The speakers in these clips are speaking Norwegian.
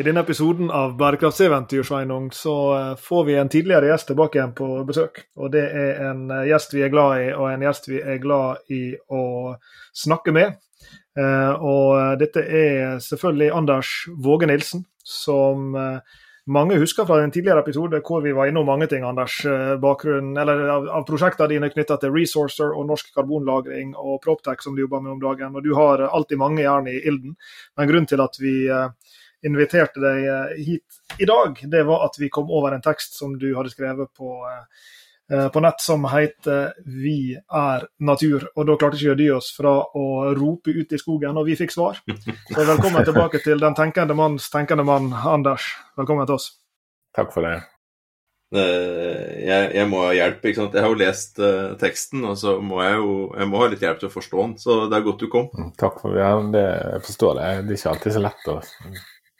I denne episoden av Bærekraftseventyr Sveinung, så eh, får vi en tidligere gjest tilbake igjen på besøk. Og Det er en eh, gjest vi er glad i, og en gjest vi er glad i å snakke med. Eh, Og dette er selvfølgelig Anders Våge Nilsen, som mange husker fra en tidligere episode hvor vi var innom mange ting, Anders. Bakgrunn, eller av, av prosjektene dine knytta til Resourcer og norsk karbonlagring og Proptech som du jobber med om dagen. Og du har alltid mange jern i ilden. Men grunnen til at vi inviterte deg eh, hit i dag, det var at vi kom over en tekst som du hadde skrevet på, eh, på nett som heter 'Vi er natur'. Og da klarte ikke å dy oss fra å rope ut i skogen, og vi fikk svar. Så velkommen tilbake til den tenkende manns tenkende mann, Anders. Velkommen til oss. Takk for det. Jeg, jeg, må ha hjelp. ikke sant? Jeg har jo lest uh, teksten, og så må jeg jo jeg må ha litt hjelp til å forstå den. Så det er godt du kom. Mm, takk for det. det jeg forstår det. Det er ikke alltid så lett å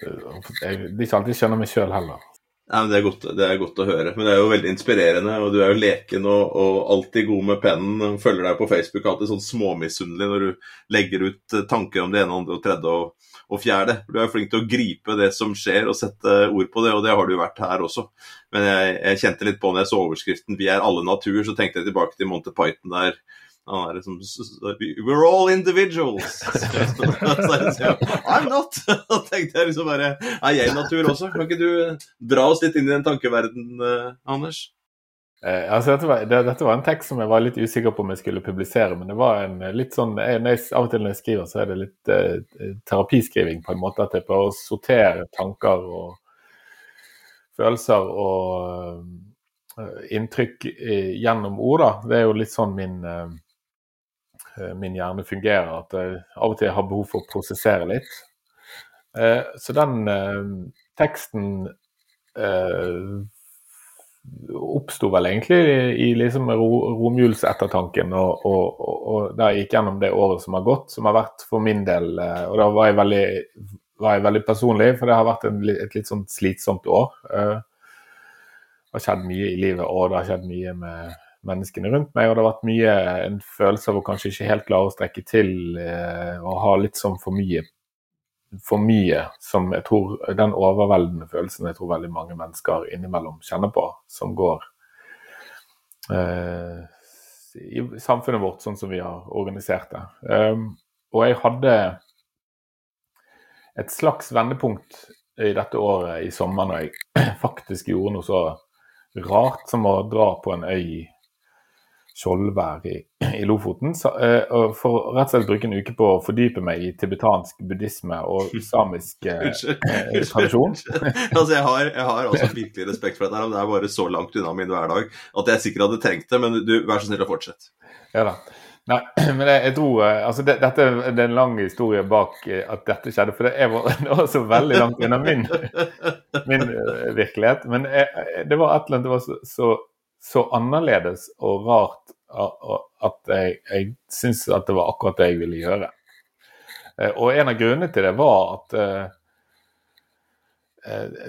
jeg, det er ikke alltid jeg skjønner meg sjøl heller. Men det er, godt, det er, godt, å høre. Men det er jo veldig inspirerende. Og du er jo leken og, og alltid god med pennen. Følger deg på Facebook alltid sånn småmisunnelig når du legger ut eh, tanker om det ene, andre og tredje og, og fjerde. Du er flink til å gripe det som skjer og sette ord på det, og det har du vært her også. Men jeg, jeg kjente litt på når jeg så overskriften 'Vi er alle natur', så tenkte jeg tilbake til Monty Python der han er liksom We're all individuals. I'm not! Da tenkte jeg liksom bare Er jeg natur også? Kan ikke du dra oss litt inn i den tankeverdenen, uh, Anders? Eh, altså dette, var, det, dette, var, en tekst som jeg var litt usikker på om jeg skulle publisere. Men det var en eh, litt sånn jeg, Av og til når jeg skriver, så er det litt eh, terapiskriving på en måte. At jeg prøver å sortere tanker og følelser og uh, inntrykk gjennom ord. da. Det er jo litt sånn min uh, Eh, min hjerne fungerer. At jeg av og til har behov for å prosessere litt. Eh, så den eh, teksten oppsto vel egentlig i liksom romjulsettertanken, og, og, og, og der jeg gikk gjennom det året som har gått, som har vært for min del Og da var jeg veldig, var jeg veldig personlig, for det har vært en, et litt sånn slitsomt år. Det har skjedd mye i livet, og det har skjedd mye med menneskene rundt meg. Og det har vært mye en følelse av å kanskje ikke helt klare å strekke til eh, og ha litt sånn for mye for mye som jeg tror Den overveldende følelsen jeg tror veldig mange mennesker innimellom kjenner på, som går eh, i samfunnet vårt sånn som vi har organisert det. Eh, og jeg hadde et slags vendepunkt i dette året i sommer når jeg faktisk gjorde noe så rart som å dra på en øy Skjoldvær i, i, Lofoten. Så, uh, for rett og slett bruke en uke på å fordype meg i tibetansk buddhisme og samisk uh, tradisjon. altså, jeg har, jeg har også virkelig respekt for dette, men det er bare så langt unna min hverdag at jeg sikkert hadde trengt det. Men du, vær så snill å fortsette. Ja da. Nei, men jeg, jeg tror altså det, dette det er en lang historie bak at dette skjedde. For det, var, det var så veldig langt unna min, min virkelighet. Men jeg, det var et eller annet det var så, så så annerledes og rart at jeg, jeg syns at det var akkurat det jeg ville gjøre. Eh, og en av grunnene til det var at uh,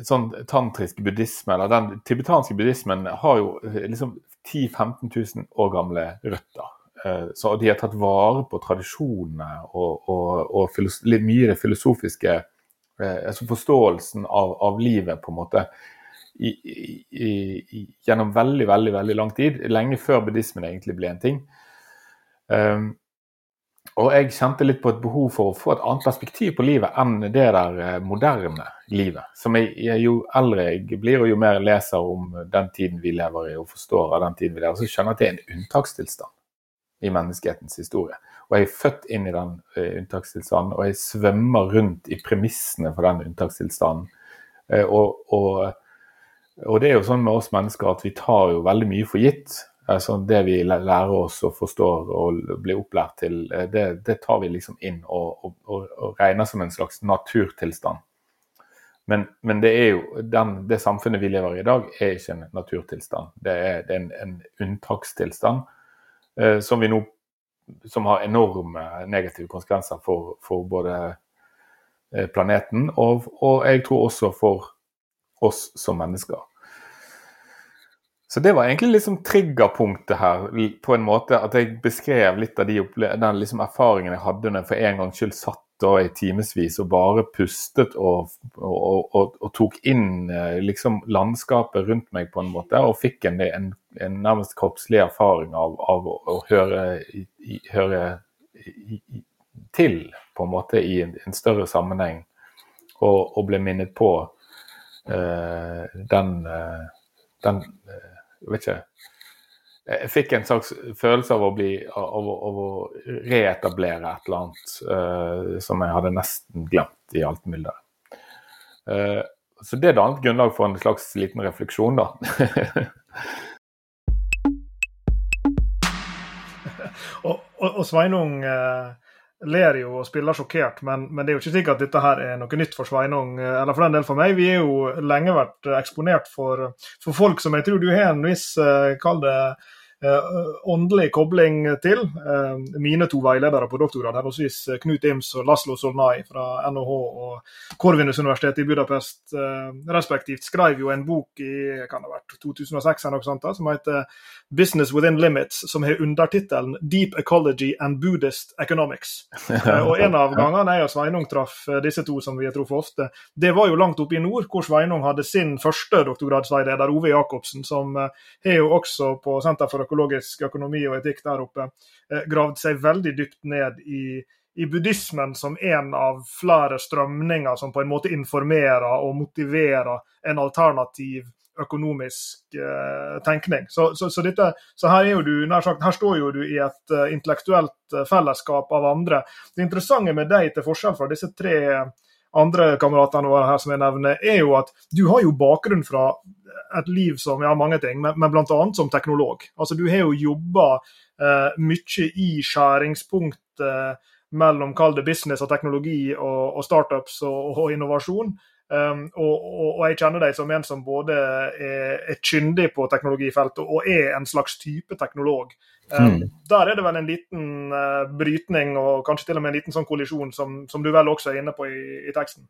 sånn tantrisk buddhisme, eller den tibetanske buddhismen, har jo liksom 10 000-15 000 år gamle røtter. Så de har tatt vare på tradisjonene og, og, og mye det filosofiske, altså forståelsen av, av, livet, på en måte i, i, gjennom veldig, veldig veldig lang tid. Lenge før buddhismen egentlig ble en ting. Um, og jeg kjente litt på et behov for å få et annet perspektiv på livet enn det der eh, moderne livet. Som jeg, jeg, Jo eldre jeg blir, og jo mer jeg leser om den tiden vi lever i, og forstår av den tiden vi lever, så skjønner jeg at det er en unntakstilstand i menneskehetens historie. Og jeg er født inn i den uh, unntakstilstanden, og jeg svømmer rundt i premissene for den unntakstilstanden. Uh, og, og og det er jo sånn med oss mennesker at vi tar jo veldig mye for gitt. Altså det vi lærer oss og forstår og blir opplært til, eh, det, det tar vi liksom inn og, og, og, regner som en slags naturtilstand. Men, men det er jo den, det samfunnet vi lever i i dag, er ikke en naturtilstand. Det er, det er en, en, unntakstilstand eh, som nå som har enorme negative konsekvenser for, for både eh, planeten og, og, jeg tror også for oss som mennesker. Så det var egentlig liksom triggerpunktet her, på en måte. At jeg beskrev litt av de den liksom erfaringen jeg hadde når jeg for en gangs skyld satt da i timevis og bare pustet og, og, og, og, tok inn eh, liksom landskapet rundt meg på en måte, og fikk en, en, en nærmest kroppslig erfaring av, av å, høre, i, høre i, til på en måte i en, en større sammenheng, og, ble minnet på uh, den, uh, den vet ikke jeg fikk en slags følelse av å, bli, av, av å reetablere et eller annet uh, som jeg hadde nesten glemt i alt mylderet. Uh, så det dannet grunnlag for en slags liten refleksjon, da. og, og, og, Sveinung uh, ler jo og spiller sjokkert, men, men, det er jo ikke sikkert at dette her er noe nytt for Sveinung, eller for den del for meg. Vi er jo lenge vært eksponert for, for folk som jeg tror du har en viss, kall det Eh, åndelig kobling til. Eh, mine to veiledere på doktorgrad, henholdsvis Knut Ims og Laslo Solnai fra NHH og Korvinus universitetet i Budapest respektivt, skrev jo en bok i kan det ha vært 2006 eller noe sånt, som heter 'Business Within Limits', som har undertittelen 'Deep Ecology and Buddhist Economics'. og En av gangene jeg og Sveinung traff disse to, som vi har truffet ofte, det var jo langt oppe i nord, hvor Sveinung hadde sin første doktorgradsveileder, Ove Jacobsen, som har jo også på Senter for økologisk økonomi og etikk der oppe, eh, gravd seg veldig dypt ned i, i buddhismen som en av flere strømninger som på en måte informerer og motiverer en alternativ økonomisk eh, tenkning. Så, så, så, dette, så, her, er jo du, nær sagt, her står jo du i et uh, intellektuelt uh, fellesskap av andre. Det interessante med deg, til forskjell fra disse tre andre kameratene våre her som jeg nevner, er jo at du har jo bakgrunn fra et liv som ja, mange ting, men, men bl.a. som teknolog. Altså Du har jo jobba eh, mye i skjæringspunktet eh, mellom kall det business og teknologi og, og startups og, og innovasjon. Um, og, og, og, jeg kjenner deg som en som både er, er kyndig på teknologifeltet og er en slags type teknolog. Um, mm. Der er det vel en liten uh, brytning og kanskje til og med en liten sånn kollisjon, som, som du vel også er inne på i, i teksten.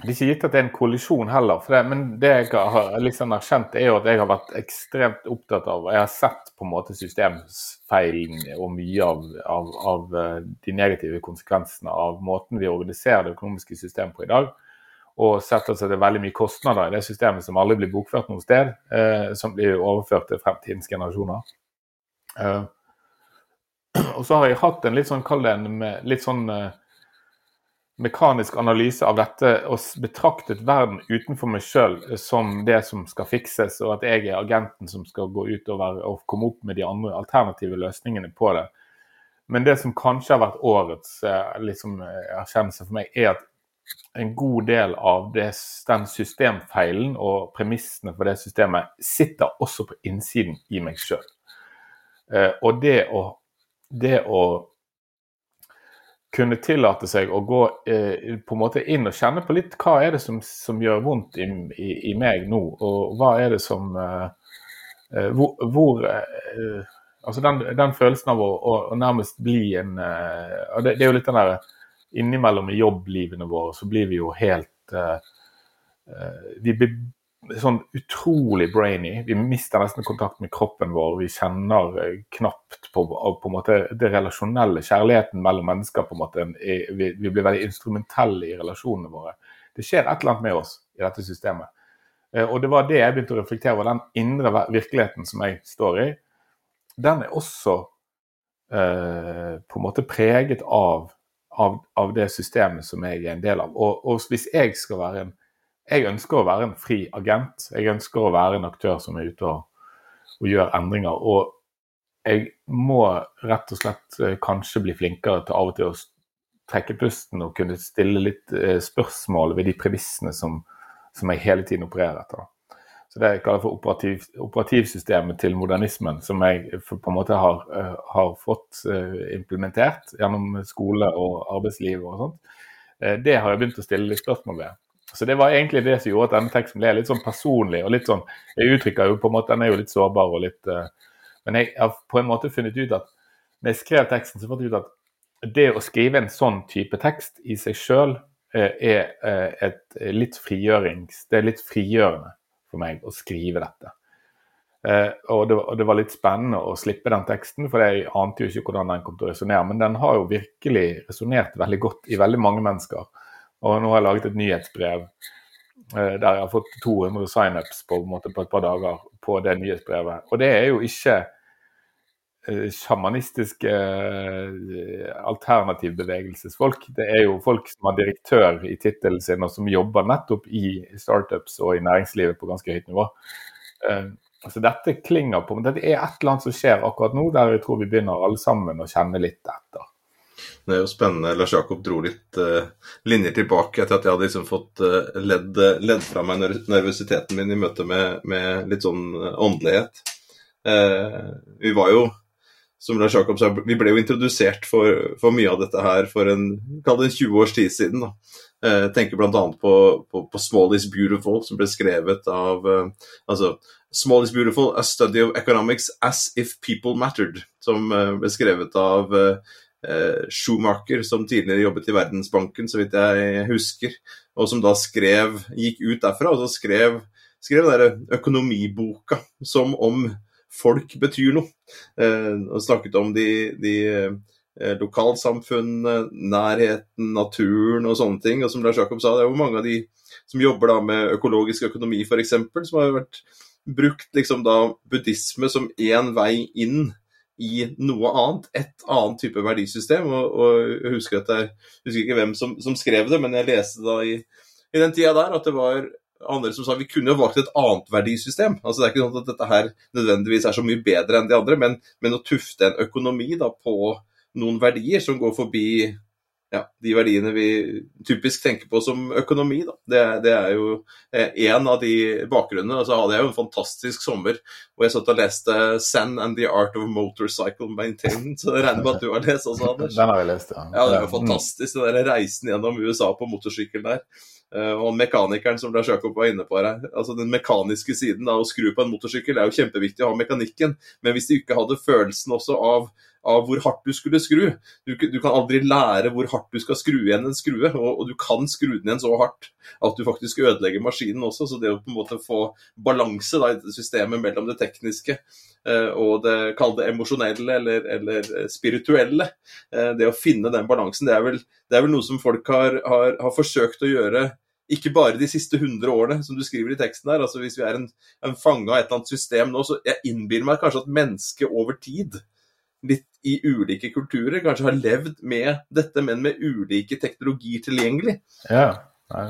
Det er ikke gitt at det er en kollisjon heller, det, men det jeg har liksom erkjent, er jo at jeg har vært ekstremt opptatt av Jeg har sett på en måte systemfeilen og mye av, av, av, eh, de negative konsekvensene av måten vi organiserer det økonomiske systemet på i dag. Og setter seg er veldig mye kostnader i det systemet som aldri blir bokført noe sted. Eh, som blir overført til fremtidens generasjoner. Eh, og så har jeg hatt en litt sånn, kall det en litt sånn eh, mekanisk analyse av dette og betraktet verden utenfor meg sjøl som det som skal fikses, og at jeg er agenten som skal gå utover og komme opp med de andre alternative løsningene på det. Men det som kanskje har vært årets eh, liksom, eh, erkjennelse for meg, er at en god del av det, den systemfeilen og premissene for det systemet sitter også på innsiden i meg sjøl. Eh, og det å, det å kunne tillate seg å gå eh, på en måte inn og kjenne på litt hva er det som, som gjør vondt i, i, i, meg nå, og hva er det som eh, eh Hvor, hvor eh, Altså den, den, følelsen av å, å, å nærmest bli en eh, det, det, er jo litt den der Innimellom i jobblivene våre så blir vi jo helt uh, Vi blir sånn utrolig brainy. Vi mister nesten kontakt med kroppen vår. Vi kjenner eh, knapt på, på en måte det relasjonelle. Kjærligheten mellom mennesker. på en måte. Vi, vi blir veldig instrumentelle i relasjonene våre. Det skjer et eller annet med oss i dette systemet. Og det var det jeg begynte å reflektere over. Den indre virkeligheten som jeg står i, den er også eh, på en måte preget av, av, av, det systemet som jeg er en del av. Og, og hvis jeg skal være en jeg ønsker å være en fri agent. Jeg ønsker å være en aktør som er ute og, og gjør endringer. Og jeg må rett og slett eh, kanskje bli flinkere til av og til å trekke pusten og kunne stille litt eh, spørsmål ved de premissene som, som, jeg hele tiden opererer etter. Så Det jeg kaller for operativ, operativsystemet til modernismen, som jeg på en måte har, uh, har fått uh, implementert gjennom skole og arbeidsliv og sånt, uh, det har jeg begynt å stille litt spørsmål ved. Så det var egentlig det som gjorde at denne teksten ble litt sånn personlig. og litt sånn, Jeg uttrykker jo på en måte, Den er jo litt sårbar og litt Men jeg har på en måte funnet ut at når jeg skrev teksten, så fant jeg ut at det å skrive en sånn type tekst i seg sjøl eh, er eh, et litt frigjørings... Det er litt frigjørende for meg å skrive dette. Eh, og, det, og, det, var litt spennende å slippe den teksten, for jeg ante jo ikke hvordan den kom til å resonnere. Men den har jo virkelig resonnert veldig godt i veldig mange mennesker. Og nå har jeg laget et nyhetsbrev eh, der jeg har fått 200 signups på, på, på et par dager på det nyhetsbrevet. Og det er jo ikke sjamanistiske eh, alternativbevegelsesfolk. Det er jo folk som har direktør i tittelen sin, og som jobber nettopp i startups og i næringslivet på ganske høyt nivå. Eh, Altså Dette klinger på, men det er et eller annet som skjer akkurat nå, der jeg tror vi begynner alle sammen å kjenne litt etter. Det er jo spennende. Lars Jakob dro litt uh, linjer tilbake etter at jeg hadde liksom fått uh, ledd, ledd, fra meg nervøsiteten min i møte med, med litt sånn åndelighet. Uh, vi var jo, som Lars Jakob sa, vi ble jo introdusert for, for mye av dette her for en, en 20 års tid siden. da. Jeg tenker bl.a. På, på, på 'Small is Beautiful', som ble skrevet av altså, Small is Beautiful, A Study of Economics As If People Mattered, som eh, ble skrevet av uh, Schumacher, som tidligere jobbet i Verdensbanken, så vidt jeg husker, og som da skrev, gikk ut derfra og så skrev, skrev den økonomiboka som om folk betyr noe. Uh, og snakket om de, de uh, lokalsamfunnene, nærheten, naturen og sånne ting. Og som Lars Jakob sa, det er jo mange av de som jobber da med økologisk økonomi f.eks., som har vært brukt liksom da buddhisme som én vei inn i noe annet, et annet type verdisystem. Og, og jeg husker jeg husker ikke hvem som, som, skrev det, men jeg leste da i, i den tida der at det var andre som sa vi kunne jo valgt et annet verdisystem. Altså Det er ikke sånn at dette her nødvendigvis er så mye bedre enn de andre, men, men å tufte en økonomi da på noen verdier som går forbi ja, de verdiene vi typisk tenker på som økonomi. Da. Det, det er jo eh, en av de bakgrunnene. Så hadde jeg jo en fantastisk sommer hvor jeg satt og leste 'Sand and the Art of Motorcycle Maintenance'. Så jeg regner med at du har lest også, Anders? Den har jeg lest, ja. ja det er jo fantastisk, den der reisen gjennom USA på motorsykkel der. Eh, og mekanikeren som Lars Jakob var inne på her, altså den mekaniske siden av å skru på en motorsykkel er jo kjempeviktig å ha mekanikken, men hvis de ikke hadde følelsen også av av hvor hardt du skulle skru. Du, du, kan aldri lære hvor hardt du skal skru igjen en skrue, og, og, du kan skru den igjen så hardt at du faktisk ødelegger maskinen også. Så det å på en måte få balanse da, i dette systemet mellom det tekniske eh, og det det emosjonelle eller, eller spirituelle, eh, det å finne den balansen, det er vel, det er vel noe som folk har, har, har forsøkt å gjøre ikke bare de siste 100 årene, som du skriver i teksten her. altså Hvis vi er en, en fange av et eller annet system nå, så jeg innbiller meg kanskje at mennesket over tid litt i ulike kulturer kanskje har levd med dette, men med ulike teknologier tilgjengelig. Ja,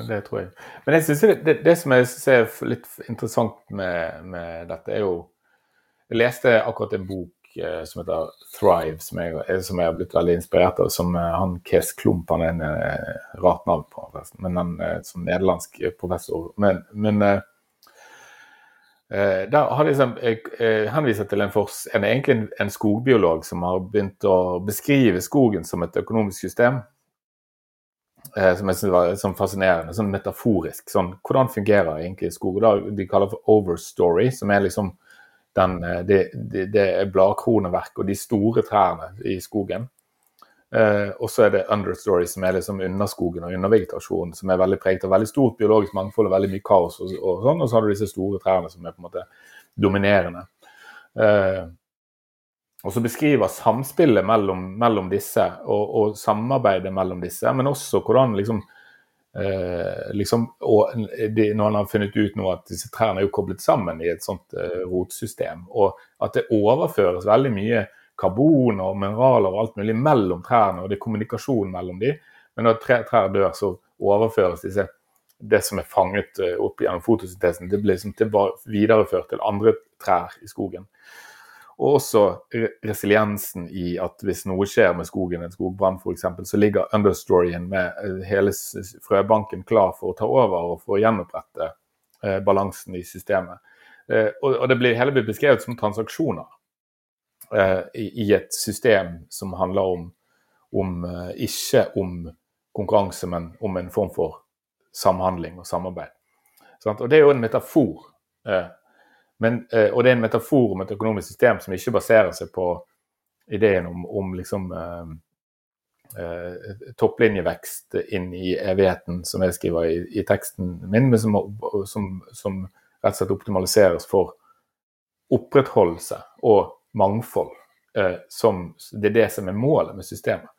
det tror jeg. Men jeg synes det, det, det som jeg synes er litt interessant med, med, dette, er jo Jeg leste akkurat en bok eh, som heter 'Thrive', som jeg, som jeg, har blitt veldig inspirert av. Som eh, han Kes Klump, han er en eh, rart navn på, men han som nederlandsk professor. Men, men eh, Eh, der har liksom, jeg eh, henviser til en, fors, en, egentlig en, skogbiolog som har begynt å beskrive skogen som et økonomisk system. Eh, som jeg synes var sånn fascinerende, sånn metaforisk. Sånn, hvordan fungerer egentlig skog? Da, de kaller for overstory, som er liksom den, det, det, det bladkroneverket og de store trærne i skogen. Eh, og så er det understory, som er liksom underskogen og undervegetasjonen, som er veldig preget av veldig stort biologisk mangfold og veldig mye kaos. Og, og sånn, og så har du disse store trærne som er på en måte dominerende. Eh, og så beskriver samspillet mellom, mellom disse og, og, samarbeidet mellom disse, men også hvordan liksom, eh, liksom og de, Når han har funnet ut nå at disse trærne er jo koblet sammen i et sånt eh, rotsystem, og at det overføres veldig mye karbon og mineraler og alt mulig mellom trærne, og det er kommunikasjon mellom de. Men når tre trær dør, så overføres disse, det som er fanget eh, opp gjennom fotosyntesen, det blir liksom til, videreført til andre trær i skogen. Og også resiliensen i at hvis noe skjer med skogen, en skogbrann f.eks., så ligger understoryen med eh, hele frøbanken klar for å ta over og for å gjenopprette eh, balansen i systemet. Og, det blir hele blir beskrevet som transaksjoner i, et system som handler om, om eh, ikke om konkurranse, men om en form for samhandling og samarbeid. Og Det er jo en metafor. Eh, men, eh, og det er en metafor om et økonomisk system som ikke baserer seg på ideen om, om liksom eh, eh, topplinjevekst inn i evigheten, som jeg skriver i, i teksten min, men som, som, som, rett og slett optimaliseres for opprettholdelse og mangfold. Eh, som, det er det som er målet med systemet.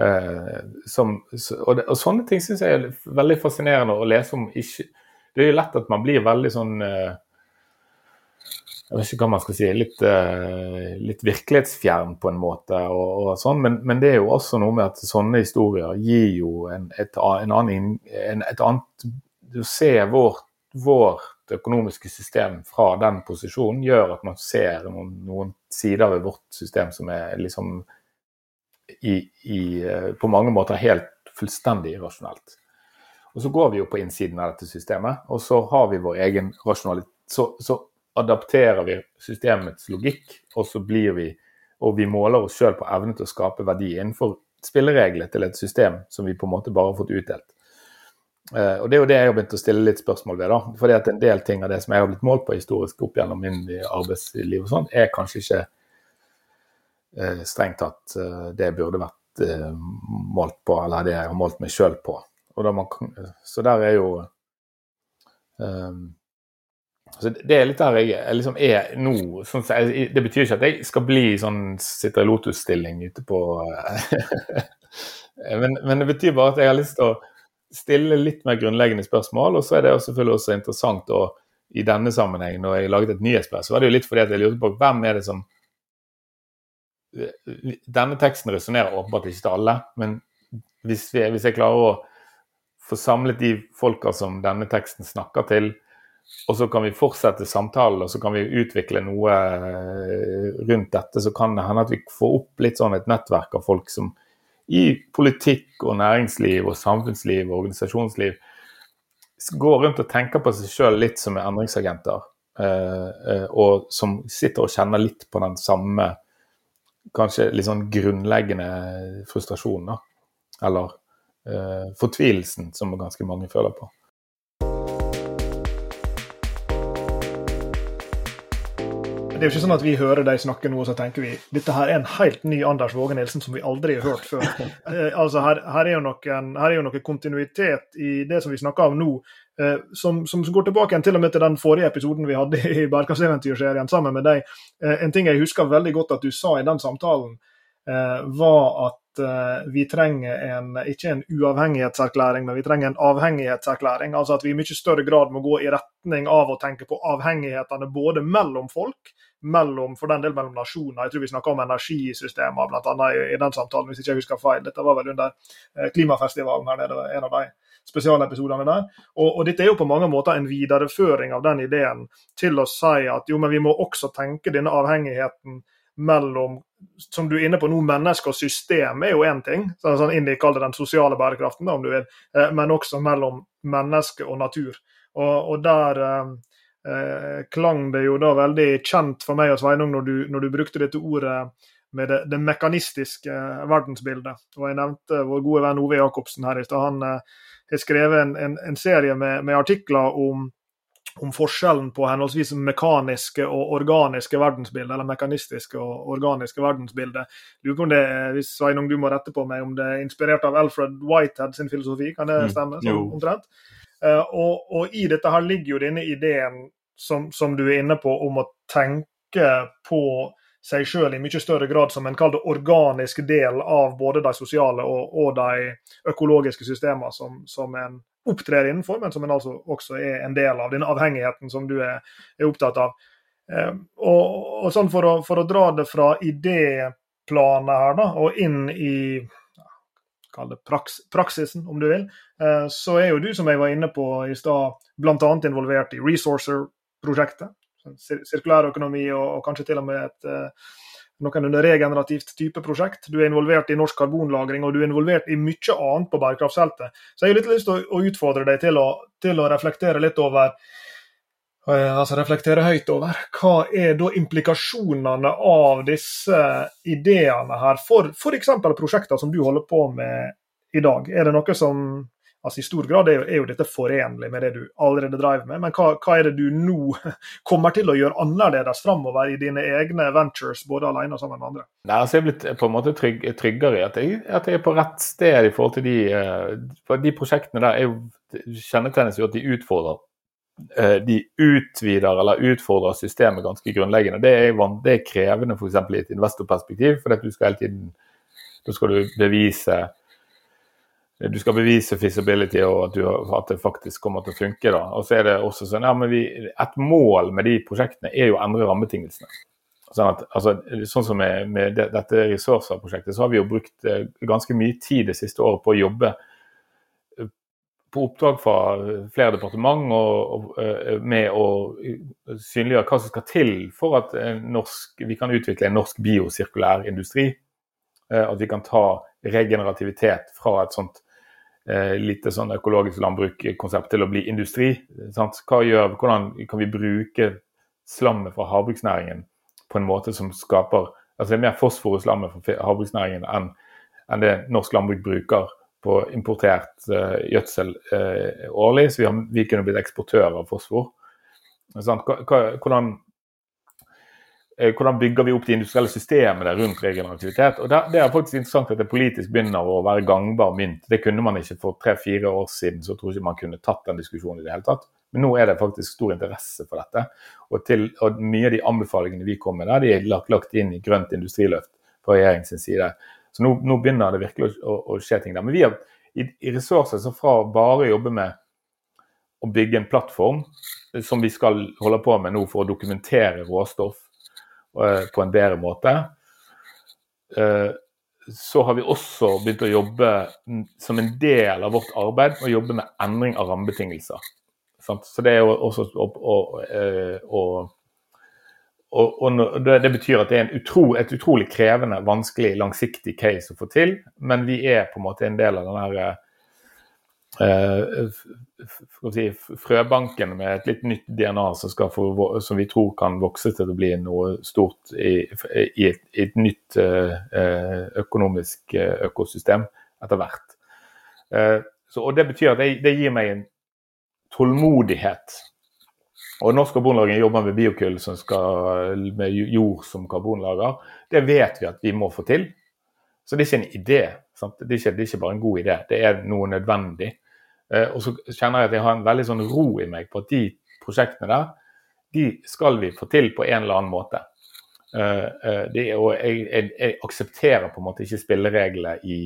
Eh, som, og, det, og, sånne ting syns jeg er veldig fascinerende å lese om. Ikke, det er jo lett at man blir veldig sånn eh, jeg vet ikke hva man skal si, litt, litt virkelighetsfjern på en måte. og, og sånn, men, men, det er jo også noe med at sånne historier gir jo en, et, en annen, en, et annet Du ser vårt, vårt økonomiske system fra den posisjonen gjør at man ser noen, noen sider ved vårt system som er liksom i, i, uh, på mange måter helt fullstendig irrasjonelt. Og så går vi jo på innsiden av dette systemet, og så har vi vår egen rasjonalitet. Så, så adapterer vi systemets logikk, og så blir vi og vi måler oss sjøl på evnen til å skape verdi innenfor spillereglene til et system som vi på en måte bare har fått utdelt. Uh, og Det er jo det jeg har begynt å stille litt spørsmål ved. da, fordi at En del ting av det som jeg har blitt målt på historisk opp gjennom min arbeidsliv, og sånn, er kanskje ikke uh, strengt tatt uh, det burde vært målt på, eller det jeg har målt meg sjøl på. Man, så der er jo så det er litt der jeg, jeg liksom er nå. Sånn, det betyr ikke at jeg skal bli sånn sitter i lotus-stilling ute på men, men, det betyr bare at jeg har lyst til å stille litt mer grunnleggende spørsmål. Og så er det selvfølgelig også interessant å, i denne sammenheng, når jeg laget et nyhetsbrev, så var det jo litt fordi at jeg lurte på hvem er det som Denne teksten resonnerer åpenbart ikke til alle, men hvis, vi, hvis jeg klarer å få samlet de folka som denne teksten snakker til, og så kan vi fortsette samtalen og så kan vi utvikle noe eh, rundt dette. Så kan det hende at vi får opp litt sånn et nettverk av folk som i politikk og næringsliv og samfunnsliv og organisasjonsliv går rundt og tenker på seg sjøl litt som endringsagenter. Eh, eh, og som sitter og kjenner litt på den samme kanskje litt sånn grunnleggende frustrasjonen, da. Eller fortvilelsen som ganske mange føler på. Det er jo ikke sånn at vi hører deg snakke nå, og så tenker vi dette her er en helt ny Anders Våge Nilsen som vi aldri har hørt før. Eh, altså her, her, er noen, her, er jo noe kontinuitet i det som vi snakker om nå, eh, som, som, går tilbake til og med til den forrige episoden vi hadde i Bærekraftseventyrserien sammen med deg. Eh, en ting jeg husker veldig godt at du sa i den samtalen, var at vi trenger en, ikke en uavhengighetserklæring, men vi trenger en avhengighetserklæring. Altså at vi i mye større grad må gå i retning av å tenke på avhengighetene både mellom folk, mellom, for den del mellom nasjoner. Jeg tror vi snakker om energisystemer bl.a. I, i den samtalen, hvis ikke jeg husker feil. Dette var vel under eh, klimafestivalen her nede, en av de spesialepisodene der. Og, og, dette er jo på mange måter en videreføring av den ideen til å si at jo, men vi må også tenke denne avhengigheten mellom som du er inne på nå, menneske og system er jo én ting, sånn, sånn inn i den sosiale bærekraften, da, om du vil, eh, men også mellom menneske og natur. Og, og der eh, eh, klang det jo da veldig kjent for meg og Sveinung når du, når du brukte dette ordet med det, det, mekanistiske verdensbildet. Og Jeg nevnte vår gode venn Ove Jacobsen her i stad. Han eh, har skrevet en, en, en serie med, med artikler om, om, forskjellen på henholdsvis mekaniske og organiske verdensbilder, eller mekanistiske og organiske verdensbilder. Lurer på om det, hvis Sveinung du må rette på meg, om det er inspirert av Alfred Whitehead sin filosofi, kan det mm. stemme? Sånn, omtrent? Og, og, i dette her ligger jo denne ideen som, som, du er inne på, om å tenke på seg sjøl i mye større grad som en organisk del av både de sosiale og, og de økologiske systemene som, som, en opptrer innenfor, men som en altså også er en del av. Den avhengigheten som du er, er opptatt av. Eh, og, og, sånn for å, for å, dra det fra idéplanet her da, og inn i kall det praks, praksisen, om du vil, eh, så er jo du, som jeg var inne på i stad, bl.a. involvert i Resourcer prosjektet. Sirkulær økonomi og, og, kanskje til og med et uh, noenlunde regenerativt type prosjekt. Du er involvert i norsk karbonlagring og du er involvert i mye annet på bærekraftsfeltet. Så jeg har litt lyst til å, utfordre deg til å, til å, reflektere litt over uh, altså reflektere høyt over. Hva er da implikasjonene av disse ideene her for f.eks. prosjekter som du holder på med i dag? Er det noe som Altså I stor grad er jo, er jo dette forenlig med det du allerede driver med, men hva, hva, er det du nå kommer til å gjøre annerledes framover i dine egne ventures, både alene og sammen med andre? Nei, altså Jeg er blitt på en måte trygg, tryggere i at jeg, at jeg, er på rett sted i forhold til de, uh, de prosjektene der. Jeg kjennetegnes jo at de utfordrer uh, de utvider eller utfordrer systemet ganske grunnleggende. Det er, det er krevende f.eks. i et investorperspektiv, for du skal hele tiden da skal du bevise du skal bevise feasibility og at, du, at, det faktisk kommer til å funke. da. Og så er det også sånn, ja, men vi, Et mål med de prosjektene er jo å endre rammebetingelsene. Sånn, at, altså, sånn som med, med dette ressurser-prosjektet, så har vi jo brukt eh, ganske mye tid det siste året på å jobbe eh, på oppdrag fra flere departement og, og, eh, med å synliggjøre hva som skal til for at norsk, vi kan utvikle en norsk biosirkulær industri. At vi kan ta regenerativitet fra et sånt lite sånn økologisk landbrukkonsept til å bli industri. Gjør, hvordan kan vi bruke slammet fra havbruksnæringen på en måte som skaper altså Det er mer fosfor i slammet fra havbruksnæringen enn, enn det norsk landbruk bruker på importert uh, gjødsel uh, årlig, så vi, har, vi kunne blitt eksportør av fosfor. Hvordan Eh, hvordan bygger vi opp de industrielle systemene rundt regenerativitet. Og Det er faktisk interessant at det politisk begynner å være gangbar mynt. Det kunne man ikke for tre-fire år siden, så tror jeg ikke man kunne tatt den diskusjonen i det hele tatt. Men nå er det faktisk stor interesse for dette. Og, til, og mye av de anbefalingene vi kom med der, de er lagt, lagt inn i grønt industriløft fra regjeringens side. Så nå, nå, begynner det virkelig å, å, skje ting der. Men vi har i, i ressurser så fra bare å jobbe med å bygge en plattform, som vi skal holde på med nå for å dokumentere råstoff Eh, på en bedre måte. Eh, så har vi også begynt å jobbe som en del av vårt arbeid å jobbe med endring av rammebetingelser. Så det er jo også og, eh, og, og, det betyr at det er utro, et utrolig krevende, vanskelig, langsiktig case å få til. Men vi er på en måte en del av den eh, si, frøbanken med et litt nytt DNA som, få, som, vi tror kan vokse til å bli noe stort i, i, et, et, nytt eh, økonomisk eh, økosystem etter hvert. Eh, så, og Det betyr at det, det, gir meg en tålmodighet. Og Norsk Karbonlager jobber med biokull som skal, med jord som karbonlager. Det vet vi at vi må få til. Så det er ikke en idé. Det er, ikke, det er, ikke, bare en god idé, det er noe nødvendig. Eh, og så kjenner jeg at jeg har en veldig sånn ro i meg på at de prosjektene der, de skal vi få til på en eller annen måte. Eh, eh, det, og jeg, jeg, jeg, aksepterer på en måte ikke spillereglene i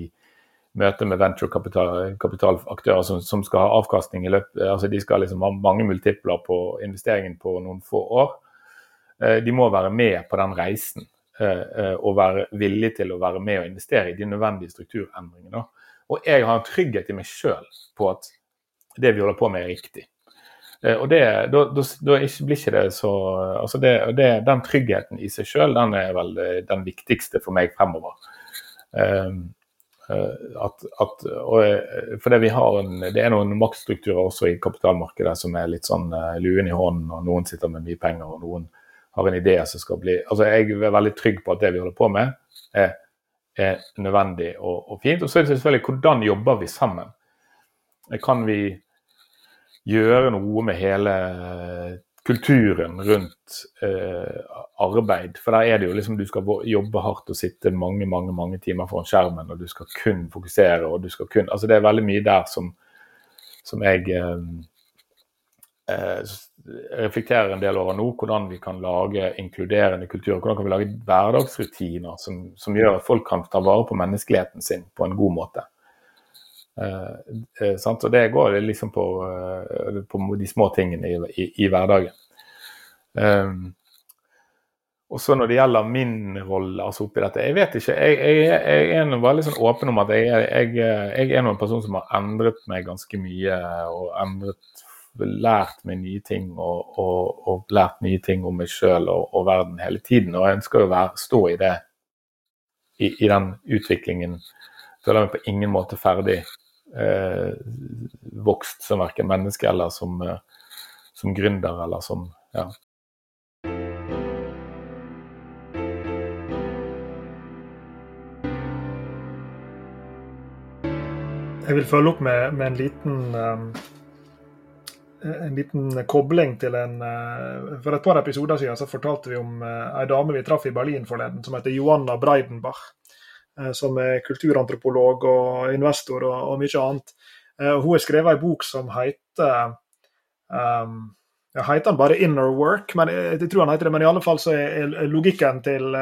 møte med venturekapitalaktører som, som, skal ha avkastning i løpet altså De skal liksom ha mange multipler på investeringen på noen få år. De må være med på den reisen og være villig til å være med og investere i de nødvendige strukturendringene. Og jeg har en trygghet i meg sjøl på at det vi holder på med, er riktig. Eh, og det, da, da, da blir ikke det så altså det, det, Den tryggheten i seg sjøl, den er vel eh, den viktigste for meg fremover. Um, at, at, og, det, vi har en, Det er noen maktstrukturer også i kapitalmarkedet som er litt sånn luen i hånden, og noen sitter med mye penger, og noen har en idé som skal bli altså Jeg er veldig trygg på at det vi holder på med, er er nødvendig og, og fint. Og så er det selvfølgelig hvordan jobber vi sammen? Kan vi gjøre noe med hele kulturen rundt eh, arbeid? For der er det jo liksom du skal jobbe hardt og sitte mange mange, mange timer foran skjermen, og du skal kun fokusere. og du skal kun, altså Det er veldig mye der som, som jeg eh, eh reflekterer en del over nå, hvordan vi kan lage inkluderende kultur. Hvordan kan vi lage hverdagsrutiner som, som gjør at folk kan ta vare på menneskeligheten sin på en god måte. Eh, eh, og Det går liksom på, eh, på de små tingene i, i, i hverdagen. Eh, og så Når det gjelder min rolle altså oppi dette Jeg vet ikke. Jeg, jeg, jeg er veldig sånn åpen om at jeg, jeg, er en person som har endret meg ganske mye. og endret lært meg nye ting og, og, og lært nye ting om meg sjøl og, og, verden hele tiden. Og jeg ønsker å være, stå i det, i, i den utviklingen. Føler meg på ingen måte ferdig eh, vokst som verken menneske eller som, eh, som gründer eller som ja, Jeg vil følge opp med, med en liten um, en liten kobling til en uh, For et par episoder siden så fortalte vi om uh, ei dame vi traff i Berlin forleden, som heter Joanna Breidenbach. Som er kulturantropolog og investor og, og mye annet. hun har skrevet ei bok som heter um, ja, heter den bare 'Inner Work', men jeg, tror han heter det, men i alle fall så er, logikken til,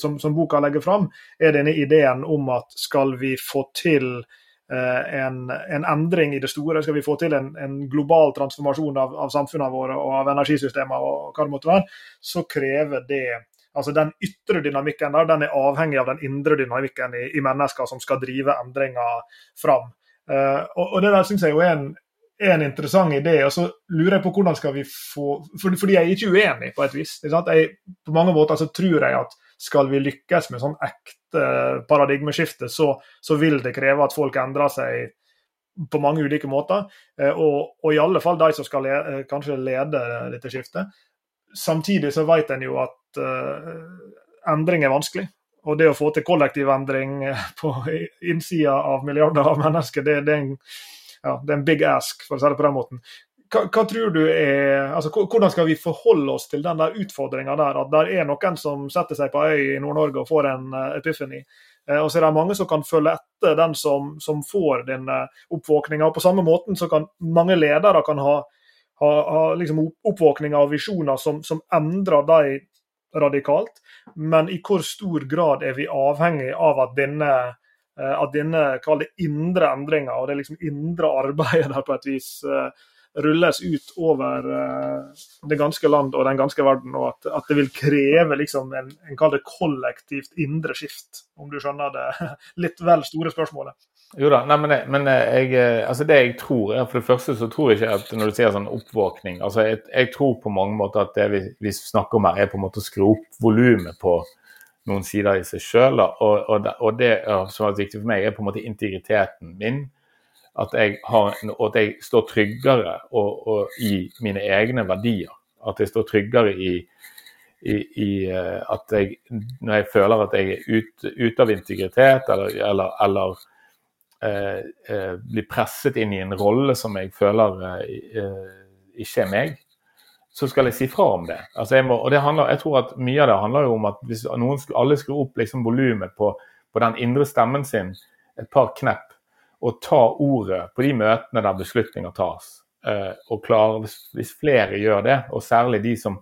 som, som boka legger fram, er denne ideen om at skal vi få til Eh, en, en, endring i det store. Skal vi få til en, en global transformasjon av, av, samfunnene våre og av energisystemene og hva det måtte være, så krever det altså Den ytre dynamikken der, den er avhengig av den indre dynamikken i, i mennesker som skal drive endringer fram. Uh, og, og, Det der syns jeg jo er en, er en, interessant idé. og så lurer jeg på hvordan skal vi få for, Fordi jeg er ikke uenig, på et vis. Jeg, på mange måter så tror jeg at skal vi lykkes med sånn ekte paradigmeskifte, så, så vil det kreve at folk endrer seg på mange ulike måter. Eh, og, og i alle fall de som skal le, eh, kanskje lede dette skiftet. Samtidig så vet en jo at uh, endring er vanskelig. Og det å få til kollektiv endring på innsida av milliarder av mennesker, det, det, er en, ja, det, er en, big ask, for å si det på den måten hva, hva, tror du er altså, Hvordan skal vi forholde oss til den der utfordringa der? At det er noen som setter seg på øy i Nord-Norge og får en uh, epiphany. Uh, og så er det mange som kan følge etter den som, som får den uh, oppvåkninga. På samme måten så kan mange ledere kan ha, ha, ha liksom oppvåkninger og visjoner som, som endrer dem radikalt. Men i hvor stor grad er vi avhengig av at denne at denne indre endringa og det liksom indre arbeidet der på et vis rulles ut over uh, det ganske land og den ganske verden, og at, at det vil kreve liksom en, en det kollektivt indre skift, om du skjønner det litt vel store spørsmålet. Jo da, nei, men, jeg, men jeg, eh, altså det jeg tror er, For det første så tror jeg ikke at når du sier sånn oppvåkning altså jeg, jeg tror på mange måter at det vi, vi, snakker om her, er på en måte å skru opp volumet på noen sider i seg sjøl. Og, og, og, det som er viktig for meg, er på en måte integriteten min at jeg, har, at jeg står tryggere og, og i mine egne verdier. At jeg står tryggere i, i, i eh, at jeg, når jeg føler at jeg er ute ut av integritet, eller, eller, eller eh, eh, blir presset inn i en rolle som jeg føler eh, ikke er meg, så skal jeg si fra om det. Altså jeg, må, og det handler, jeg tror at Mye av det handler jo om at hvis noen, alle skrur opp liksom volumet på, på den indre stemmen sin et par knepp, å ta ordet på de møtene der beslutninger tas. Eh, og klare, hvis, flere gjør det, og særlig de som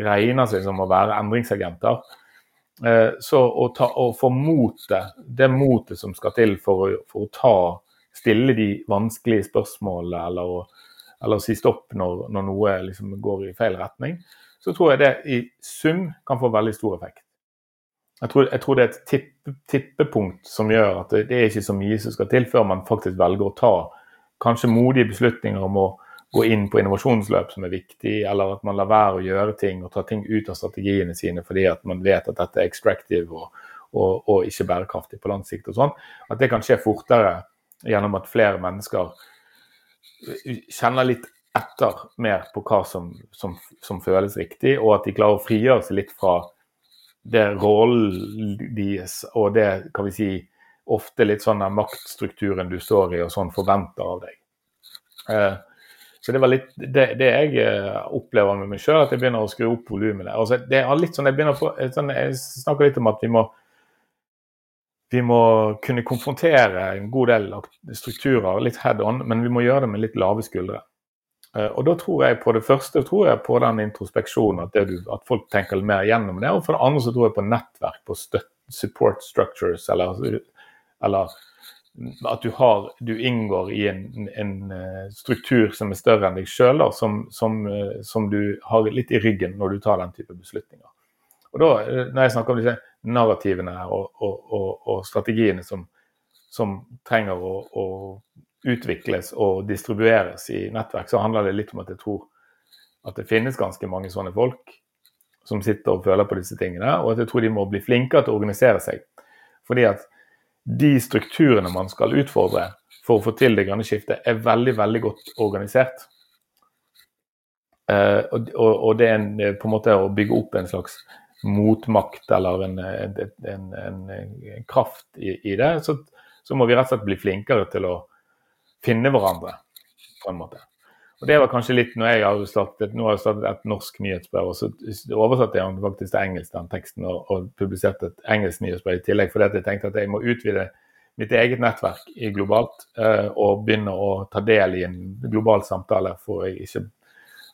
regner seg som å være endringsagenter, eh, så å, ta, å få motet, det motet som skal til for å, for å ta, stille de vanskelige spørsmålene eller, å, eller si stopp når, når noe liksom går i feil retning, så tror jeg det i sum kan få veldig stor effekt. Jeg tror, jeg tror, det er et tippe, tippepunkt som gjør at det, det, er ikke så mye som skal til før man faktisk velger å ta kanskje modige beslutninger om å gå inn på innovasjonsløp som er viktig, eller at man lar være å gjøre ting og ta ting ut av strategiene sine fordi at man vet at dette er extractive og, og, og ikke bærekraftig på lang sikt. og sånn, At det kan skje fortere gjennom at flere mennesker kjenner litt etter mer på hva som, som, som føles riktig, og at de klarer å frigjøre seg litt fra det rollen deres og det kan vi si, ofte litt sånn maktstrukturen du står i og sånn forventer av deg. Eh, så det var litt det, det jeg eh, opplever med meg sjøl, at jeg begynner å skru opp volumet der. Altså, det er litt sånn, jeg, begynner på, sånn, jeg snakker litt om at vi må vi må kunne konfrontere en god del strukturer litt head on, men vi må gjøre det med litt lave skuldre. Eh, og da tror jeg på det første tror jeg på den introspeksjonen, at, du, at folk tenker mer gjennom det. Og for det andre så tror jeg på nettverk, på support structures, eller, eller at du, har, du, inngår i en, en, eh, struktur som er større enn deg sjøl, som, som, eh, som, du har litt i ryggen når du tar den type beslutninger. Og da, Når jeg snakker om disse narrativene og, og, og, og strategiene som, som trenger å, å utvikles og distribueres i nettverk, så handler det litt om at jeg tror at det finnes ganske mange sånne folk som sitter og føler på disse tingene, og at jeg tror de må bli flinkere til å organisere seg. Fordi at de strukturene man skal utfordre for å få til det grønne skiftet, er veldig, veldig godt organisert. Uh, og, og, det er en, på en måte å bygge opp en slags motmakt eller en, en, en kraft i, i det. Så, så, må vi rett og slett bli flinkere til å finne hverandre, på en måte. Og Det var kanskje litt når jeg hadde startet, nå har jeg startet et norsk nyhetsbrev, og så oversatte jeg faktisk til engelsk, den teksten, og, og publiserte et engelsk nyhetsbrev i tillegg, fordi jeg tenkte at jeg må utvide mitt eget nettverk globalt eh, og begynne å ta del i en global samtale, for jeg ikke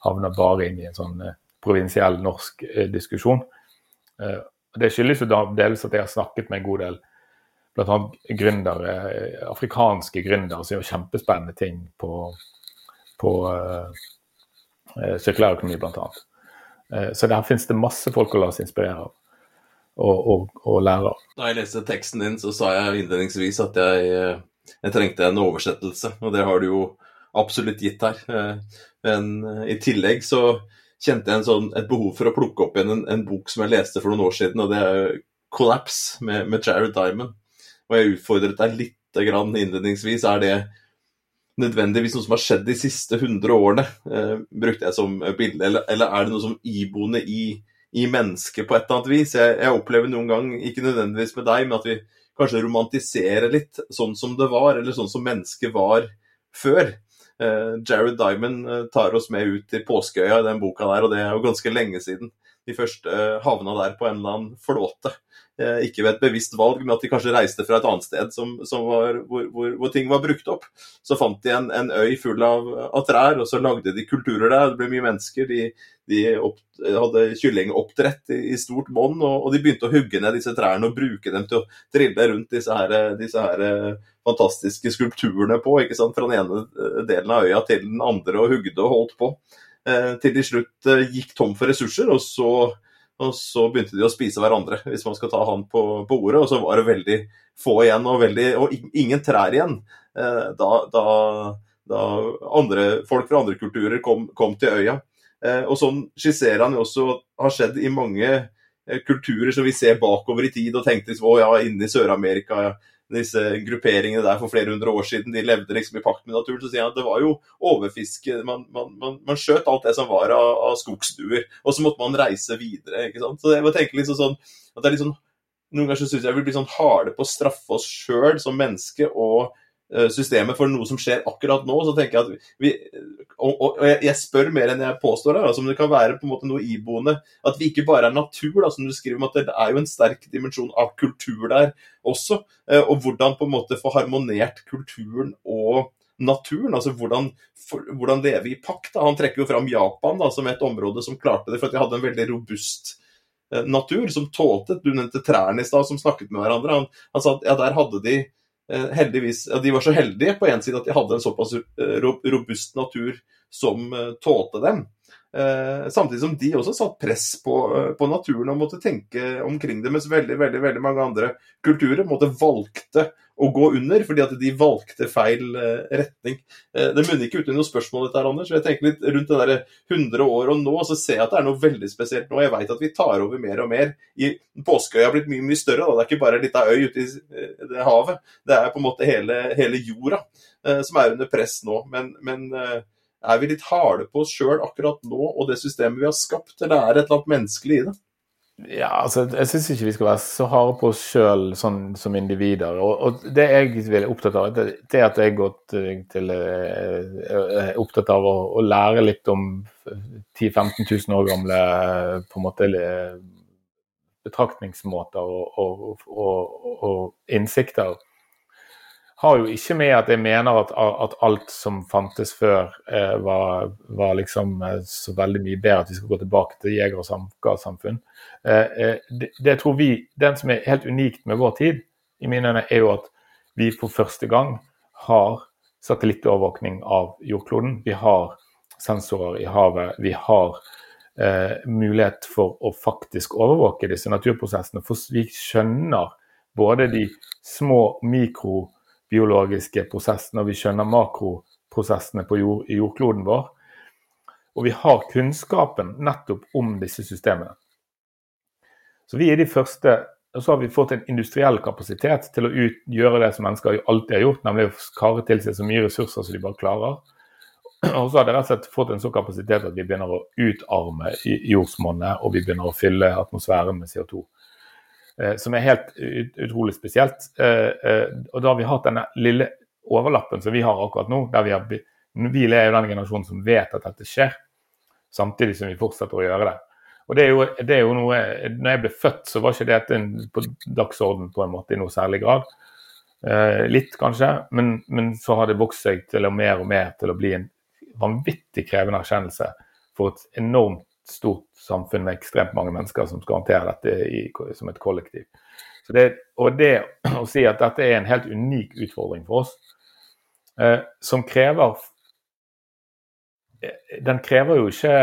havner bare inn i en sånn eh, provinsiell norsk eh, diskusjon. Det skyldes jo delvis at jeg har snakket med en god del bl.a. gründere, eh, afrikanske gründere som gjør kjempespennende ting på, på uh, sirkulærøkonomi, bl.a. Uh, så der finnes det masse folk å la seg inspirere av og, og, og lære av. Da jeg leste teksten din, så sa jeg innledningsvis at jeg, jeg trengte en oversettelse, og det har du jo absolutt gitt her. Men i tillegg så kjente jeg sånn, et behov for å plukke opp igjen en, en, bok som jeg leste for noen år siden, og det er 'Collapse' med, med Jared Diamond. Og jeg utfordret deg litt innledningsvis. Er det nødvendigvis noe som har skjedd de siste 100 årene, eh, brukte jeg som bilde, eller, eller, er det noe som iboende i, i mennesket på et eller annet vis? Jeg, jeg, opplever noen gang, ikke nødvendigvis med deg, men at vi kanskje romantiserer litt sånn som det var, eller sånn som mennesket var før. Eh, Jared Diamond eh, tar oss med ut til Påskeøya i den boka der, og det er jo ganske lenge siden. De første eh, havna der på en eller annen flåte. Ikke ved et bevisst valg, men at de kanskje reiste fra et annet sted som, som var, hvor, hvor, hvor, ting var brukt opp. Så fant de en, en øy full av, av, trær, og så lagde de kulturer der. Det ble mye mennesker. De, de opp, hadde kyllingoppdrett i, i stort monn, og, og, de begynte å hugge ned disse trærne og bruke dem til å trille rundt disse her, disse her fantastiske skulpturene på, fra den ene eh, delen av øya til den andre, og hugde og holdt på. Eh, til de slutt eh, gikk tom for ressurser, og så, og så, begynte de å spise hverandre, hvis man skal ta han på, på ordet. Og så var det veldig få igjen, og, veldig, og ingen trær igjen. Eh, da, da, da, andre, folk fra andre kulturer kom, kom til øya. Og sånn skisserer han jo også har skjedd i mange kulturer som vi ser bakover i tid og tenkte liksom, å ja, inne i Sør-Amerika ja disse grupperingene der for flere hundre år siden, de levde liksom i pakt med naturen. Så sier han at det var jo overfiske. Man, man, man, man skjøt alt det som var av, av skogsduer, og så måtte man reise videre. ikke sant? Så jeg må tenke liksom sånn at det er litt sånn Noen ganger så syns jeg vi blir sånn harde på å straffe oss sjøl som menneske og systemet for noe som skjer akkurat nå, så tenker jeg at vi Og, og jeg, spør mer enn jeg påstår her, altså om det kan være på en måte noe iboende. At vi ikke bare er natur, da, som du skriver om at det er jo en sterk dimensjon av kultur der også. Eh, og hvordan på en måte få harmonert kulturen og naturen. altså Hvordan, for, hvordan leve i pakt. da, Han trekker jo fram Japan da, som et område som klarte det, for at de hadde en veldig robust eh, natur som tålte Du nevnte trærne i stad, som snakket med hverandre. Han, han sa at ja, der hadde de Eh, heldigvis, ja, De var så heldige på en side at de hadde en såpass eh, robust natur som eh, tålte dem. Samtidig som de også satt press på, på, naturen og måtte tenke omkring det, mens veldig veldig, veldig mange andre kulturer måtte valgte å gå under, fordi at de valgte feil eh, retning. Eh, det munner ikke ut i noe spørsmål, dette her, Anders. Jeg tenker litt rundt det der 100 år og nå, så ser jeg at det er noe veldig spesielt nå. Jeg veit at vi tar over mer og mer. I Påskeøya har blitt mye mye større. Da. Det er ikke bare ei lita øy ute i eh, det havet. Det er på en måte hele, hele jorda som er under press nå. Men, men er vi litt harde på oss sjøl akkurat nå og det systemet vi har skapt, eller er det et eller annet menneskelig i det? Ja, altså, Jeg syns ikke vi skal være så harde på oss sjøl sånn, som individer. Og, og, Det jeg er opptatt av, det, det at jeg til eh, er opptatt av å, å, lære litt om 10 000-15 000 år gamle på en måte betraktningsmåter og, og, og innsikter har jo ikke med at jeg mener at, at alt som fantes før, eh, var, var, liksom eh, så veldig mye bedre at vi skal gå tilbake til jeger- og samfunn. Eh, eh, det, det, tror vi, Den som er helt unikt med vår tid, i mine øyne, er jo at vi for første gang har satellittovervåkning av jordkloden. Vi har sensorer i havet. Vi har eh, mulighet for å faktisk overvåke disse naturprosessene. For vi skjønner både de små mikro biologiske prosessene, og vi skjønner makroprosessene jord, i jordkloden vår. Og vi har kunnskapen nettopp om disse systemene. Så vi er de første og så har vi fått en industriell kapasitet til å ut, gjøre det som mennesker alltid har gjort, nemlig å kare til seg så mye ressurser som de bare klarer. Og så har det rett og slett fått en sånn kapasitet at vi begynner å utarme jordsmonnet, og vi begynner å fylle atmosfæren med CO2. Eh, som er helt utrolig spesielt. Eh, eh, og da har vi hatt denne lille overlappen som vi har akkurat nå. der Vi har, vi er jo den generasjonen som vet at dette skjer, samtidig som vi fortsetter å gjøre det. Og det er, jo, det er jo noe, når jeg ble født, så var ikke dette på dagsorden på en måte i noe særlig grad. Litt, kanskje, men, men, så har det vokst seg til å mer og mer til å bli en vanvittig krevende erkjennelse for et enormt stort samfunn med ekstremt mange mennesker som skal håndtere dette i, som et kollektiv. Det, og det å si at dette er en helt unik utfordring for oss, eh, som krever eh, Den krever jo ikke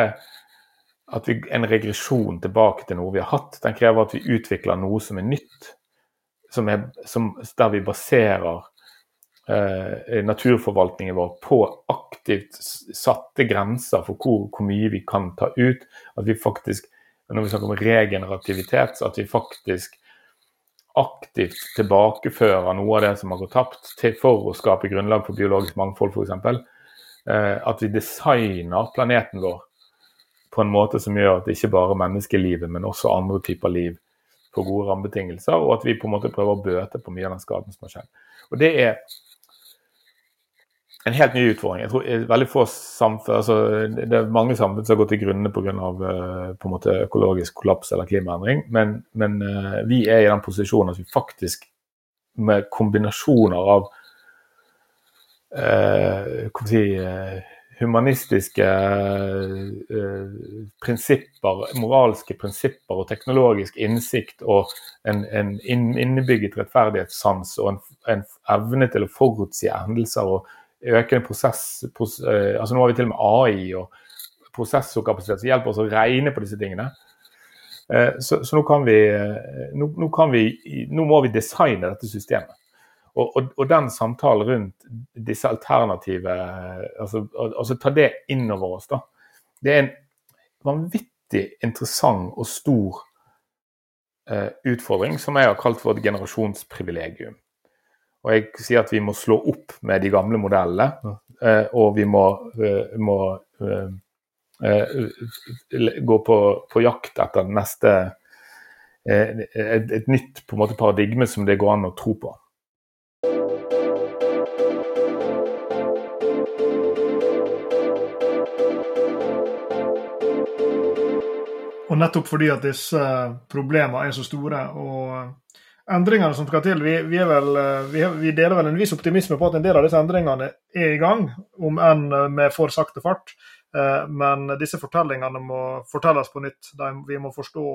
at vi, en regresjon tilbake til noe vi har hatt. Den krever at vi utvikler noe som er nytt, som er, som, der vi baserer naturforvaltningen vår på aktivt satte grenser for hvor, hvor, mye vi kan ta ut. At vi faktisk, når vi snakker om regenerativitet, at vi faktisk aktivt tilbakefører noe av det som har gått tapt, til, for å skape grunnlag for biologisk mangfold, f.eks. Eh, at vi designer planeten vår på en måte som gjør at ikke bare menneskelivet, men også andre typer liv får gode rammebetingelser, og at vi på en måte prøver å bøte på mye av den skaden som har skjedd. Og Det er en helt ny utfordring. Jeg tror veldig få samfunn, altså Det er mange samfunn som har gått til grunne pga. Uh, på en måte økologisk kollaps eller klimaendring, men, men uh, vi er i den posisjonen at vi faktisk med kombinasjoner av uh, si, uh, humanistiske eh, prinsipper, moralske prinsipper og teknologisk innsikt og en, en innebygget rettferdighetssans og en, en, evne til å forutsi hendelser og økende prosess, pros, uh, altså Nå har vi til og med AI og prosessorkapasitet som hjelper oss å regne på disse tingene. Uh, så, så nå, kan vi, nå, nå, kan vi, nå må vi designe dette systemet. Og, og, og, den samtalen rundt disse alternative altså, altså ta det inn over oss, da. Det er en vanvittig interessant og stor eh, utfordring som jeg har kalt for et generasjonsprivilegium. Og jeg sier at vi må slå opp med de gamle modellene, eh, og vi må, eh, må eh, gå på, på, jakt etter neste eh, et, et, nytt måte, paradigme som det går an å tro på. Og nettopp fordi at disse problemene er så store og endringene som skal til Vi, vi, vel, vi, vi, deler vel en viss optimisme på at en del av disse endringene er i gang, om enn med for sakte fart. Eh, men disse fortellingene må fortelles på nytt. Vi må forstå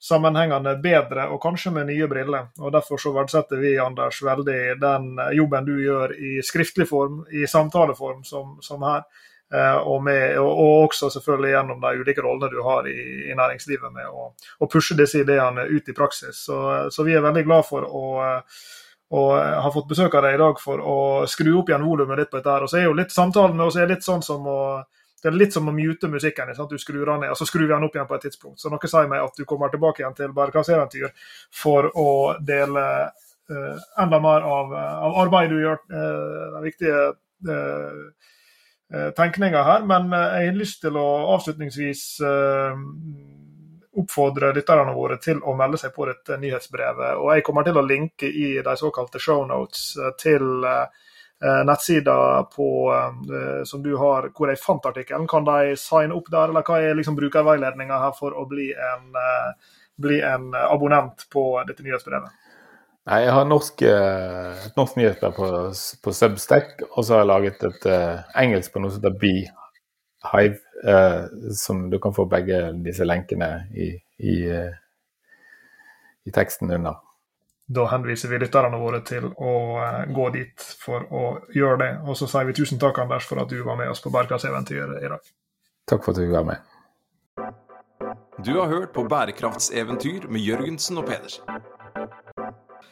sammenhengene bedre, og kanskje med nye briller. Og Derfor så verdsetter vi Anders, veldig den jobben du gjør i skriftlig form, i samtaleform, som, som her. Eh, og, med, og, også selvfølgelig gjennom de ulike rollene du har i, i næringslivet med å, pushe disse ideene ut i praksis. Så, så vi er veldig glad for å, og ha fått besøk av deg i dag for å skru opp igjen volumet litt på dette. her. Og så er jo litt samtalen med oss er litt sånn som å det er litt som å mute musikken. Sant? Du skrur den ned, og så skrur vi den opp igjen på et tidspunkt. Så noe sier meg at du kommer tilbake igjen til bærekraftseventyr for å dele uh, enda mer av, av arbeidet du gjør, uh, den viktige uh, Eh, tenkninger her, men eh, jeg har lyst til å avslutningsvis eh, oppfordre lytterne våre til å melde seg på dette nyhetsbrevet. Og jeg kommer til å linke i de såkalte shownotes til nettsida som du har hvor jeg fant artikkelen. Kan de signe opp der, eller hva er liksom brukerveiledninga her for å bli en, bli en abonnent på dette nyhetsbrevet? Nei, jeg har norsk, eh, et norsk nyhetsbrev på, på, Substack, og så har jeg laget et uh, engelsk på noe som heter Beehive, uh, som du kan få begge disse lenkene i, i, uh, i teksten under. Da henviser vi lytterne våre til å gå dit for å gjøre det. Og så sier vi tusen takk, Anders, for at du var med oss på bærekraftseventyret i dag. Takk for at du var med. Du har hørt på Bærekraftseventyr med Jørgensen og Pedersen.